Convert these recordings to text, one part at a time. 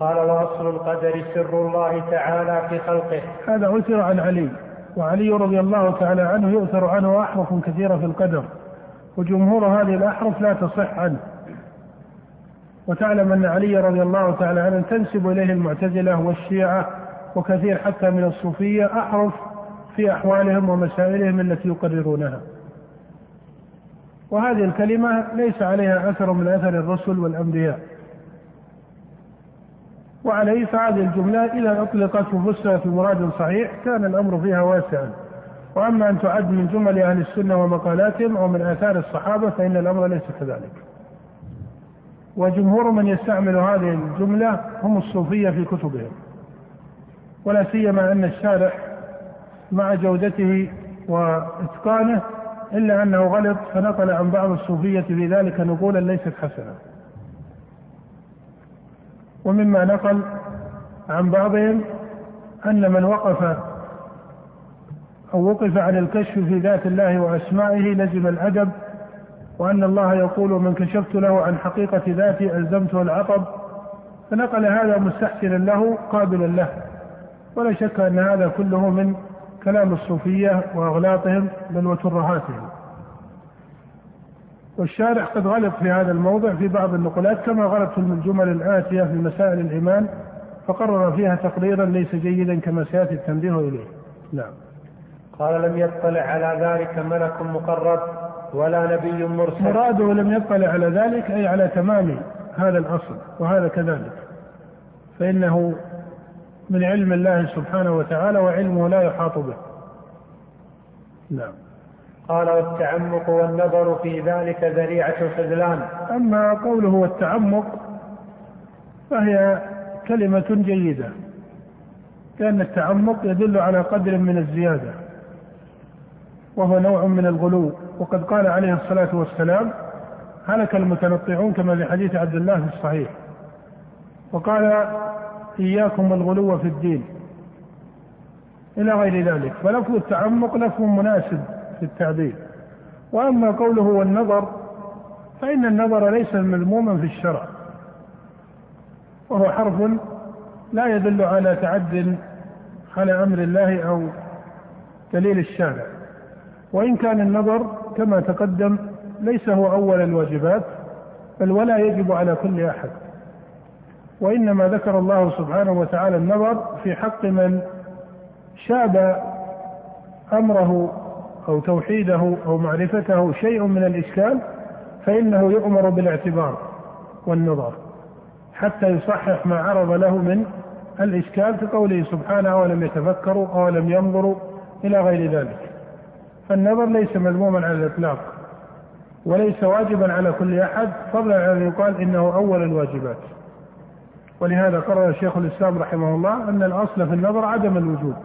قال واصل القدر سر الله تعالى في خلقه. هذا أثر عن علي وعلي رضي الله تعالى عنه يؤثر عنه أحرف كثيرة في القدر وجمهور هذه الأحرف لا تصح عنه. وتعلم أن علي رضي الله تعالى عنه تنسب إليه المعتزلة والشيعة وكثير حتى من الصوفية أحرف في أحوالهم ومسائلهم التي يقررونها. وهذه الكلمة ليس عليها أثر من أثر الرسل والأنبياء. وعليه فهذه الجملة إذا أطلقت وفسرت بمراد صحيح كان الأمر فيها واسعا. وأما أن تعد من جمل أهل السنة ومقالاتهم أو من آثار الصحابة فإن الأمر ليس كذلك. وجمهور من يستعمل هذه الجملة هم الصوفية في كتبهم. ولا سيما أن الشارح مع جودته وإتقانه إلا أنه غلط فنقل عن بعض الصوفية في ذلك نقولا ليست حسنة ومما نقل عن بعضهم أن من وقف أو وقف عن الكشف في ذات الله وأسمائه لزم الأدب وأن الله يقول من كشفت له عن حقيقة ذاتي ألزمته العطب فنقل هذا مستحسنا له قابلا له. ولا شك أن هذا كله من كلام الصوفية وأغلاطهم بل وترهاتهم. والشارح قد غلط في هذا الموضع في بعض النقلات كما غلط في الجمل الآتية في مسائل الإيمان فقرر فيها تقريرا ليس جيدا كما سيأتي التنبيه إليه. نعم. قال لم يطلع على ذلك ملك مقرب ولا نبي مرسل. مراده لم يطلع على ذلك أي على تمام هذا الأصل وهذا كذلك. فإنه من علم الله سبحانه وتعالى وعلمه لا يحاط به. نعم. قال والتعمق والنظر في ذلك ذريعة الخذلان. أما قوله والتعمق فهي كلمة جيدة لأن التعمق يدل على قدر من الزيادة وهو نوع من الغلو. وقد قال عليه الصلاة والسلام هلك المتنطعون كما في حديث عبد الله في الصحيح. وقال إياكم والغلو في الدين. إلى غير ذلك. فلفظ التعمق لفظ مناسب. في التعبير وأما قوله والنظر فإن النظر ليس مذموما في الشرع. وهو حرف لا يدل على تعد على أمر الله أو دليل الشارع. وإن كان النظر كما تقدم ليس هو أول الواجبات بل ولا يجب على كل أحد. وإنما ذكر الله سبحانه وتعالى النظر في حق من شاب أمره أو توحيده أو معرفته شيء من الإشكال فإنه يؤمر بالاعتبار والنظر حتى يصحح ما عرض له من الإشكال في قوله سبحانه أولم يتفكروا؟ أولم ينظروا إلى غير ذلك. فالنظر ليس مذموما على الإطلاق وليس واجبا على كل أحد فضلا عن أن يقال إنه أول الواجبات. ولهذا قرر شيخ الإسلام رحمه الله أن الأصل في النظر عدم الوجود.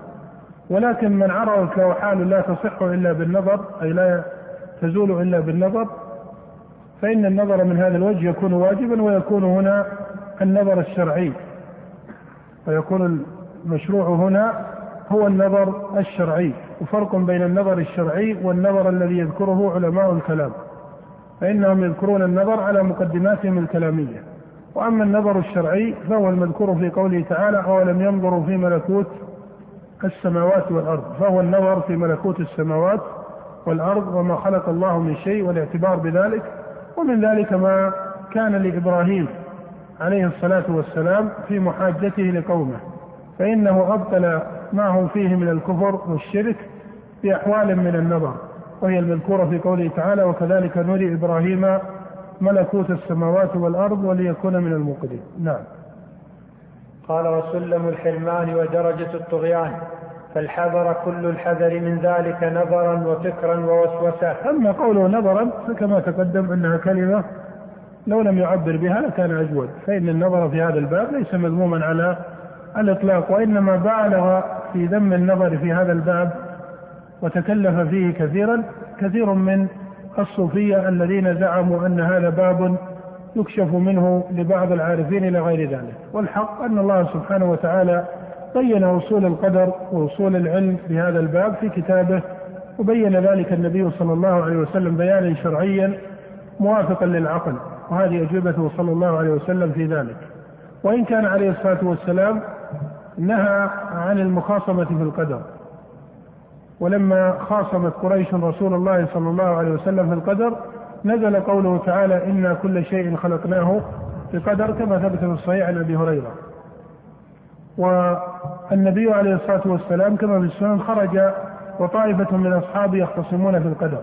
ولكن من عرضت له حال لا تصح إلا بالنظر أي لا تزول إلا بالنظر فإن النظر من هذا الوجه يكون واجبا ويكون هنا النظر الشرعي. ويكون المشروع هنا هو النظر الشرعي وفرق بين النظر الشرعي والنظر الذي يذكره علماء الكلام. فإنهم يذكرون النظر على مقدماتهم الكلامية. وأما النظر الشرعي فهو المذكور في قوله تعالى أولم ينظروا في ملكوت السماوات والأرض فهو النظر في ملكوت السماوات والأرض وما خلق الله من شيء والاعتبار بذلك ومن ذلك ما كان لإبراهيم عليه الصلاة والسلام في محاجته لقومه فإنه أبطل ما هم فيه من الكفر والشرك بأحوال من النظر وهي المذكورة في قوله تعالى وكذلك نري إبراهيم ملكوت السماوات والأرض وليكون من الموقدين نعم. قال وسلم الحرمان ودرجة الطغيان فالحذر كل الحذر من ذلك نظرا وفكرا ووسوسة. أما قوله نظرا فكما تقدم أنها كلمة لو لم يعبر بها لكان أجود فإن النظر في هذا الباب ليس مذموما على الإطلاق وإنما بالغ في ذم النظر في هذا الباب وتكلف فيه كثيرا كثير من الصوفية الذين زعموا أن هذا باب يكشف منه لبعض العارفين إلى غير ذلك. والحق أن الله سبحانه وتعالى بين وصول القدر ووصول العلم في هذا الباب في كتابه وبين ذلك النبي صلى الله عليه وسلم بيانا شرعيا موافقا للعقل وهذه أجوبته صلى الله عليه وسلم في ذلك. وإن كان عليه الصلاة والسلام نهى عن المخاصمة في القدر. ولما خاصمت قريش رسول الله صلى الله عليه وسلم في القدر نزل قوله تعالى إنا كل شيء خلقناه بقدر كما ثبت في الصحيح عن أبي هريرة. والنبي عليه الصلاة والسلام كما في السنن خرج وطائفة من أصحابه يختصمون في القدر.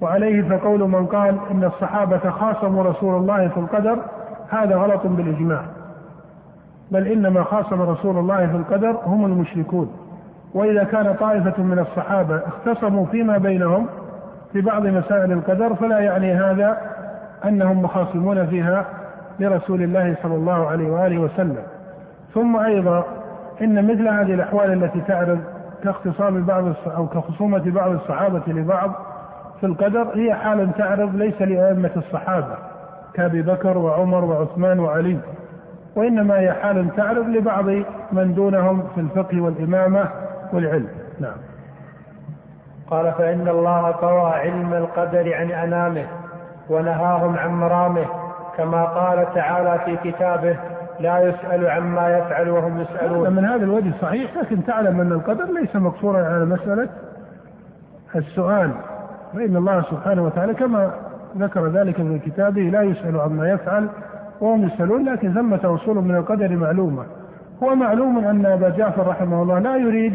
وعليه فقول من قال إن الصحابة خاصموا رسول الله في القدر هذا غلط بالإجماع. بل إنما خاصم رسول الله في القدر هم المشركون. وإذا كان طائفة من الصحابة اختصموا فيما بينهم في بعض مسائل القدر فلا يعني هذا أنهم مخاصمون فيها لرسول الله صلى الله عليه وآله وسلم. ثم أيضا إن مثل هذه الأحوال التي تعرض كاختصام بعض أو كخصومة بعض الصحابة لبعض في القدر هي حال تعرض ليس لأئمة الصحابة كأبي بكر وعمر وعثمان وعلي وإنما هي حال تعرض لبعض من دونهم في الفقه والإمامة والعلم. نعم. قال فإن الله طوى علم القدر عن أنامه ونهاهم عن مرامه كما قال تعالى في كتابه لا يسأل عما يفعل وهم يسألون. من هذا الوجه صحيح لكن تعلم أن القدر ليس مقصورا على مسألة السؤال. فإن الله سبحانه وتعالى كما ذكر ذلك في كتابه لا يسأل عما يفعل وهم يسألون. لكن ثمة أصول من القدر معلومة. هو معلوم أن أبا جعفر رحمه الله لا يريد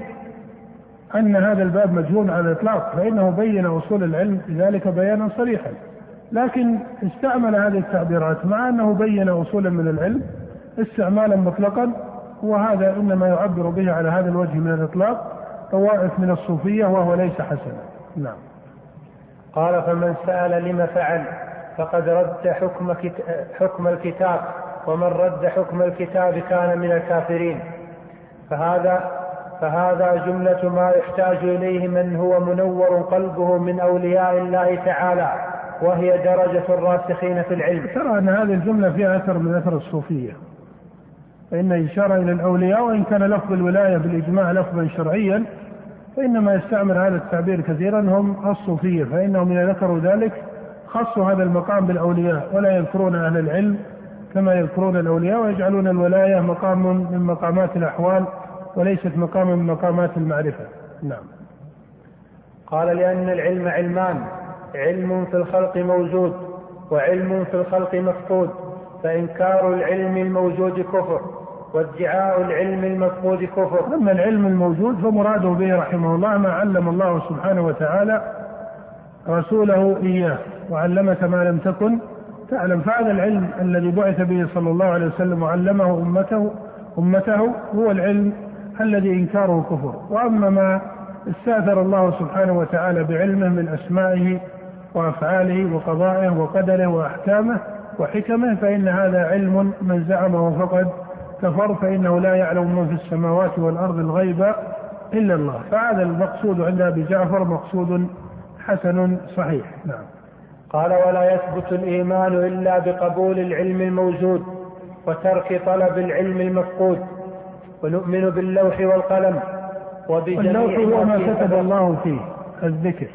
أن هذا الباب مجهول على الإطلاق فإنه بين أصول العلم بذلك بيانا صريحا. لكن استعمل هذه التعبيرات مع أنه بين أصولا من العلم استعمالا مطلقا وهذا إنما يعبر به على هذا الوجه من الإطلاق طوائف من الصوفية وهو ليس حسنا. نعم. قال فمن سأل لم فعل فقد رد حكم, حكم الكتاب ومن رد حكم الكتاب كان من الكافرين. فهذا فهذا جملة ما يحتاج إليه من هو منور قلبه من أولياء الله تعالى وهي درجة الراسخين في العلم. ترى أن هذه الجملة فيها أثر من أثر الصوفية. فإن إشارة إلى الأولياء وإن كان لفظ الولاية بالإجماع لفظا شرعيا فإنما يستعمل هذا التعبير كثيرا هم الصوفية. فإنهم إذا ذكروا ذلك خصوا هذا المقام بالأولياء ولا يذكرون أهل العلم كما يذكرون الأولياء ويجعلون الولاية مقام من مقامات الأحوال. وليست مقام من مقامات المعرفة. نعم. قال لأن العلم علمان. علم في الخلق موجود وعلم في الخلق مفقود. فإنكار العلم الموجود كفر وادعاء العلم المفقود كفر. أما العلم الموجود فمراده به رحمه الله ما علم الله سبحانه وتعالى رسوله إياه وعلمك ما لم تكن تعلم. فهذا العلم الذي بعث به صلى الله عليه وسلم وعلمه أمته أمته هو العلم الذي إنكاره كفر. وأما ما استأثر الله سبحانه وتعالى بعلمه من أسمائه وأفعاله وقضائه وقدره وأحكامه وحكمه فإن هذا علم من زعمه فقد كفر فإنه لا يعلم من في السماوات والأرض الغيب إلا الله. فهذا المقصود عند أبي جعفر مقصود حسن صحيح. نعم. قال ولا يثبت الإيمان إلا بقبول العلم الموجود وترك طلب العلم المفقود. ونؤمن باللوح والقلم وبجميع اللوح هو ما كتب الله فيه الذكر.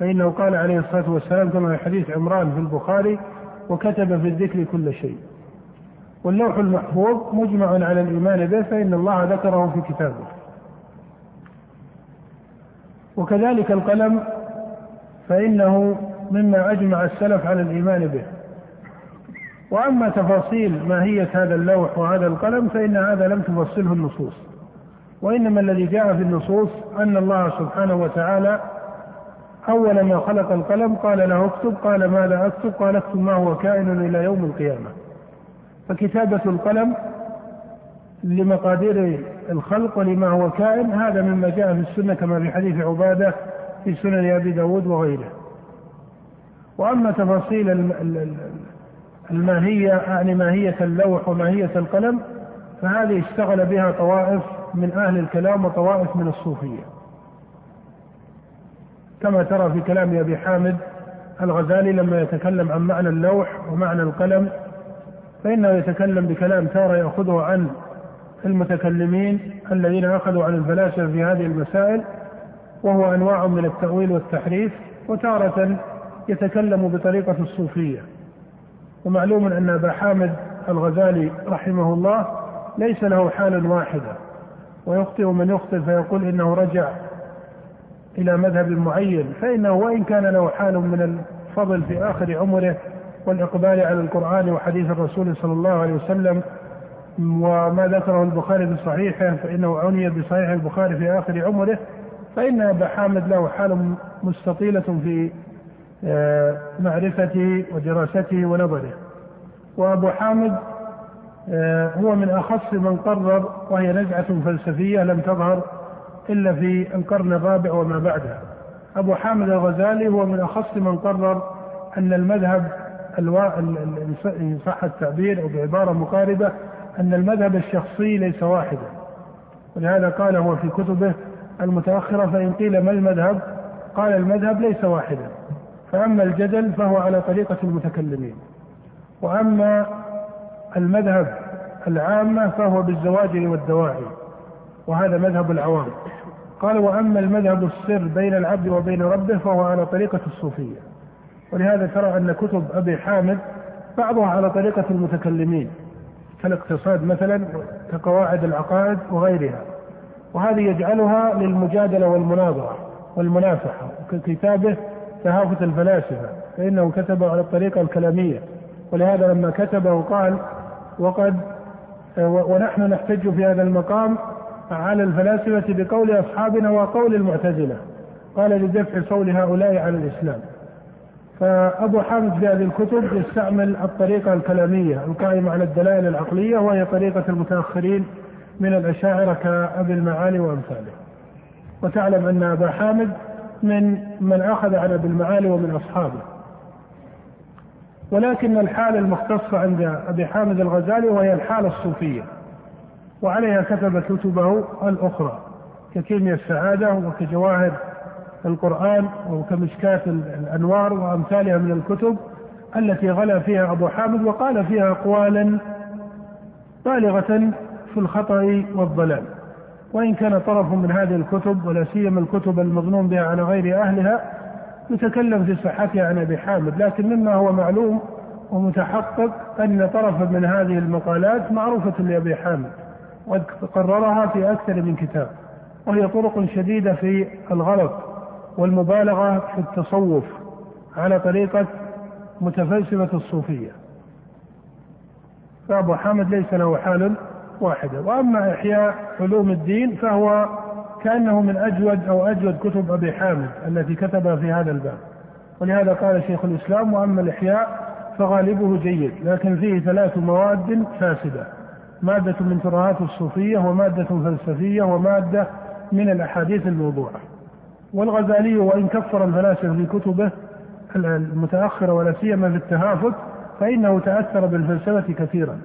فإنه قال عليه الصلاة والسلام كما في حديث عمران في البخاري وكتب في الذكر كل شيء. واللوح المحفوظ مجمع على الإيمان به فإن الله ذكره في كتابه. وكذلك القلم فإنه مما أجمع السلف على الإيمان به. وأما تفاصيل ماهية هذا اللوح وهذا القلم فإن هذا لم تفصله النصوص. وإنما الذي جاء في النصوص أن الله سبحانه وتعالى أول ما خلق القلم قال له اكتب قال ماذا أكتب؟ قال اكتب ما هو كائن إلى يوم القيامة. فكتابة القلم لمقادير الخلق ولما هو كائن هذا مما جاء في السنة كما في حديث عبادة في سنن أبي داود وغيره. وأما تفاصيل الماهية يعني ماهية اللوح وماهية القلم فهذه اشتغل بها طوائف من أهل الكلام وطوائف من الصوفية. كما ترى في كلام أبي حامد الغزالي لما يتكلم عن معنى اللوح ومعنى القلم فإنه يتكلم بكلام تارة يأخذه عن المتكلمين الذين أخذوا عن الفلاسفة في هذه المسائل وهو أنواع من التأويل والتحريف وتارة يتكلم بطريقة الصوفية. ومعلوم أن أبا حامد الغزالي رحمه الله ليس له حال واحدة ويخطئ من يخطئ فيقول إنه رجع إلى مذهب معين فإنه وإن كان له حال من الفضل في آخر عمره والإقبال على القرآن وحديث الرسول صلى الله عليه وسلم وما ذكره البخاري في صحيحه فإنه عني بصحيح البخاري في آخر عمره فإن أبا حامد له حال مستطيلة في معرفته ودراسته ونظره وأبو حامد آه، هو من أخص من قرر وهي نزعة فلسفية لم تظهر إلا في القرن الرابع وما بعده أبو حامد الغزالي هو من أخص من قرر أن المذهب الوا... إن صح التعبير أو بعبارة مقاربة أن المذهب الشخصي ليس واحدا. ولهذا قال هو في كتبه المتأخرة فإن قيل ما المذهب قال المذهب ليس واحدا. فأما الجدل فهو على طريقة المتكلمين. وأما المذهب العامة فهو بالزواجر والدواعي وهذا مذهب العوام. قال وأما المذهب السر بين العبد وبين ربه فهو على طريقة الصوفية. ولهذا ترى أن كتب أبي حامد بعضها على طريقة المتكلمين كالاقتصاد مثلا كقواعد العقائد وغيرها. وهذه يجعلها للمجادلة والمناظرة والمنافحة ككتابه تهافت الفلاسفة فإنه كتبه على الطريقة الكلامية. ولهذا لما كتبه قال وقد ونحن نحتج في هذا المقام على الفلاسفة بقول أصحابنا وقول المعتزلة. قال لدفع صول هؤلاء على الإسلام. فأبو حامد في هذه الكتب يستعمل الطريقة الكلامية القائمة على الدلائل العقلية وهي طريقة المتأخرين من الأشاعرة كأبي المعالي وأمثاله. وتعلم أن أبا حامد من من أخذ عن أبي المعالي ومن أصحابه. ولكن الحالة المختصة عند أبي حامد الغزالي وهي الحالة الصوفية وعليها كتب كتبه الأخرى ككيمياء السعادة وكجواهر القرآن وكمشكاة الأنوار وأمثالها من الكتب التي غلا فيها أبو حامد وقال فيها أقوالا بالغة في الخطأ والضلال. وإن كان طرف من هذه الكتب ولا سيما الكتب المظنون بها على غير أهلها يتكلم في صحتها عن أبي حامد. لكن مما هو معلوم ومتحقق أن طرفا من هذه المقالات معروفة لأبي حامد وقد قررها في أكثر من كتاب وهي طرق شديدة في الغلط والمبالغة في التصوف على طريقة متفلسفة الصوفية. فأبو حامد ليس له حال واحدة. وأما إحياء علوم الدين فهو كأنه من أجود أو أجود كتب أبي حامد التي كتبها في هذا الباب. ولهذا قال شيخ الإسلام وأما الإحياء فغالبه جيد لكن فيه ثلاث مواد فاسدة مادة من ترهات الصوفية ومادة فلسفية ومادة من الأحاديث الموضوعة. والغزالي وإن كفر الفلاسفة في كتبه المتأخرة ولا سيما في التهافت فإنه تأثر بالفلسفة كثيرا.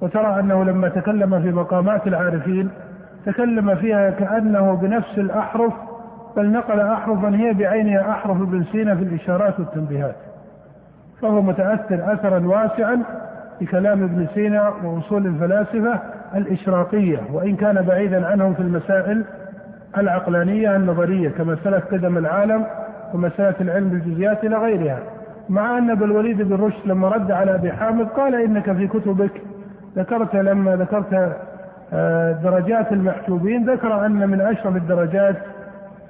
وترى أنه لما تكلم في مقامات العارفين تكلم فيها كأنه بنفس الأحرف بل نقل أحرفا هي بعينها أحرف ابن سينا في الإشارات والتنبيهات. فهو متأثر أثرا واسعا بكلام ابن سينا وأصول الفلاسفة الإشراقية وإن كان بعيدا عنهم في المسائل العقلانية النظرية كمسألة قدم العالم ومسألة العلم بالجزئيات إلى غيرها. مع أن ابن الوليد بن رشد لما رد على أبي حامد قال إنك في كتبك ذكرت لما ذكرت آه، درجات المحجوبين ذكر أن من أشرف الدرجات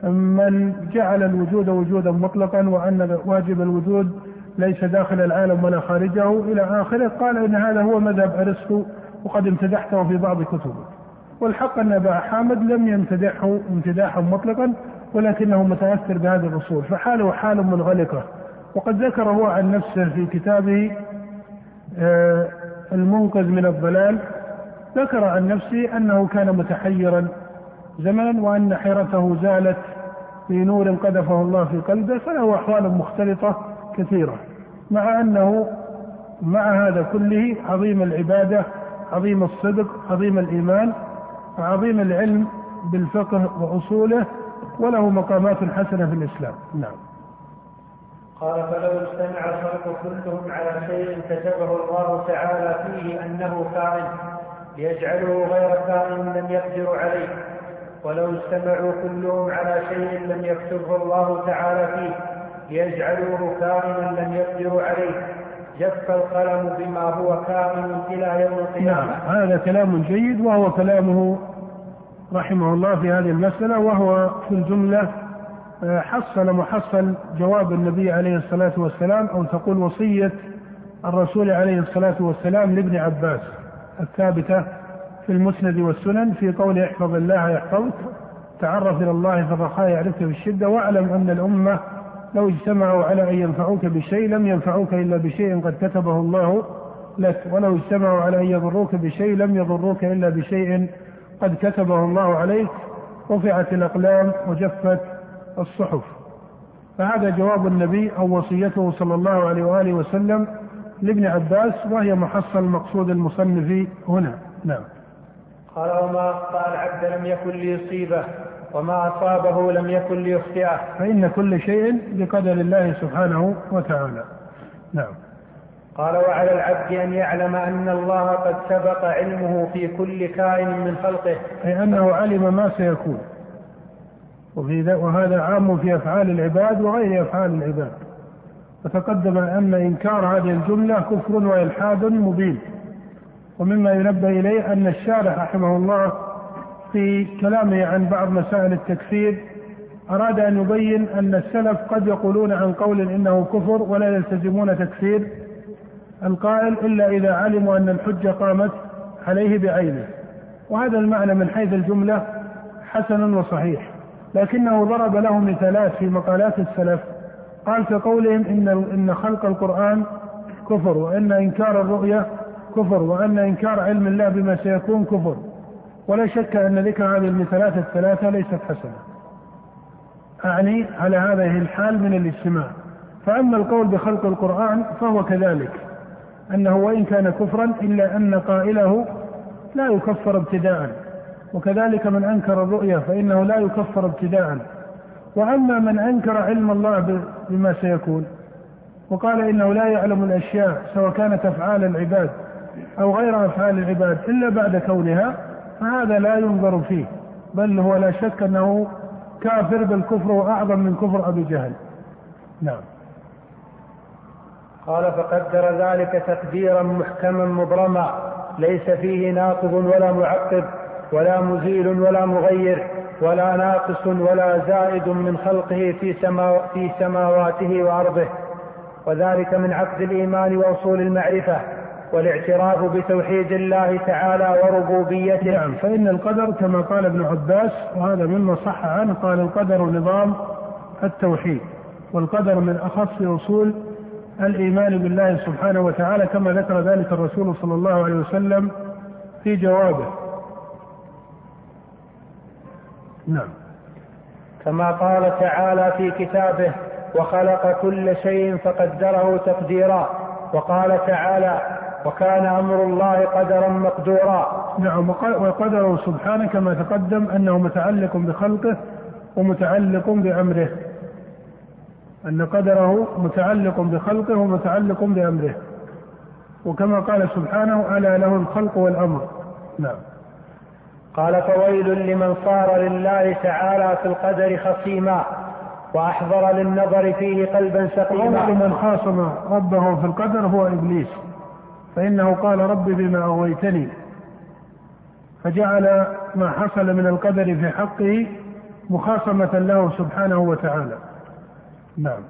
من جعل الوجود وجودا مطلقا وأن واجب الوجود ليس داخل العالم ولا خارجه إلى آخره. قال إن هذا هو مذهب أرسطو وقد امتدحته في بعض كتبه. والحق أن أبا حامد لم يمتدحه امتداحا مطلقا ولكنه متأثر بهذه الأصول. فحاله حال منغلقة. وقد ذكر هو عن نفسه في كتابه آه، المنقذ من الضلال ذكر عن نفسه أنه كان متحيرا زمنا وأن حيرته زالت بنور قذفه الله في قلبه فله أحوال مختلطة كثيرة مع أنه مع هذا كله عظيم العبادة عظيم الصدق عظيم الإيمان عظيم العلم بالفقه وأصوله وله مقامات حسنة في الإسلام. نعم. قال فلو اجتمع الخلق كلهم على شيء كتبه الله تعالى فيه أنه كائن ليجعله غير كائن لم يقدر عليه. ولو اجتمعوا كلهم على شيء لم يكتبه الله تعالى فيه ليجعلوه كائنا لم يقدروا عليه. جف القلم بما هو كائن إلى يوم القيامة. نعم هذا كلام جيد وهو كلامه رحمه الله في هذه المسألة وهو في الجملة حصل محصل جواب النبي عليه الصلاة والسلام أو تقول وصية الرسول عليه الصلاة والسلام لابن عباس الثابتة في المسند والسنن في قول احفظ الله يحفظك تعرف إلى الله في الرخاء يعرفك في الشدة واعلم أن الأمة لو اجتمعوا على أن ينفعوك بشيء لم ينفعوك إلا بشيء قد كتبه الله لك ولو اجتمعوا على أن يضروك بشيء لم يضروك إلا بشيء قد كتبه الله عليك رفعت الأقلام وجفت الصحف. فهذا جواب النبي أو وصيته صلى الله عليه وآله وسلم لابن عباس وهي محصل مقصود المصنف هنا. نعم. قال وما أخطأ العبد لم يكن ليصيبه وما أصابه لم يكن ليخطئه فإن كل شيء بقدر الله سبحانه وتعالى. نعم. قال وعلى العبد أن يعلم أن الله قد سبق علمه في كل كائن من خلقه. أي أنه علم ما سيكون. وفي وهذا عام في أفعال العباد وغير أفعال العباد. وتقدم أن إنكار هذه الجملة كفر وإلحاد مبين. ومما ينبه إليه أن الشارح رحمه الله في كلامه عن بعض مسائل التكفير أراد أن يبين أن السلف قد يقولون عن قول إنه كفر ولا يلتزمون تكفير. القائل إلا إذا علموا أن الحجة قامت عليه بعينه. وهذا المعنى من حيث الجملة حسن وصحيح. لكنه ضرب له مثالات في مقالات السلف. قال كقولهم إن إن خلق القرآن كفر وإن إنكار الرؤية كفر وأن إنكار علم الله بما سيكون كفر. ولا شك أن ذكر هذه المثالات الثلاثة ليست حسنة. أعني على هذه الحال من الاجتماع. فأما القول بخلق القرآن فهو كذلك. أنه وإن كان كفرا إلا أن قائله لا يكفر ابتداء. وكذلك من أنكر الرؤية فإنه لا يكفر ابتداء وأما من أنكر علم الله بما سيكون وقال إنه لا يعلم الأشياء سواء كانت أفعال العباد أو غير أفعال العباد إلا بعد كونها فهذا لا ينظر فيه بل هو لا شك أنه كافر بالكفر وأعظم من كفر أبي جهل. نعم. قال فقدر ذلك تقديرا محكما مبرما ليس فيه ناقض ولا معقب ولا مزيل ولا مغير ولا ناقص ولا زائد من خلقه في, سما في سماواته وأرضه. وذلك من عقد الإيمان وأصول المعرفة والاعتراف بتوحيد الله تعالى وربوبيته. نعم فإن القدر كما قال ابن عباس وهذا مما صح عنه قال القدر نظام التوحيد والقدر من أخص أصول الإيمان بالله سبحانه وتعالى كما ذكر ذلك الرسول صلى الله عليه وسلم في جوابه. نعم. كما قال تعالى في كتابه وخلق كل شيء فقدره تقديرا. وقال تعالى وكان أمر الله قدرا مقدورا. نعم وقدره سبحانه كما تقدم أنه متعلق بخلقه ومتعلق بأمره. أن قدره متعلق بخلقه ومتعلق بأمره. وكما قال سبحانه ألا له الخلق والأمر. نعم. قال فويل لمن صار لله تعالى في القدر خصيما وأحضر للنظر فيه قلبا سقيما. اول من خاصم ربه في القدر هو إبليس. فإنه قال رب بما أغويتني. فجعل ما حصل من القدر في حقه مخاصمة له سبحانه وتعالى. نعم.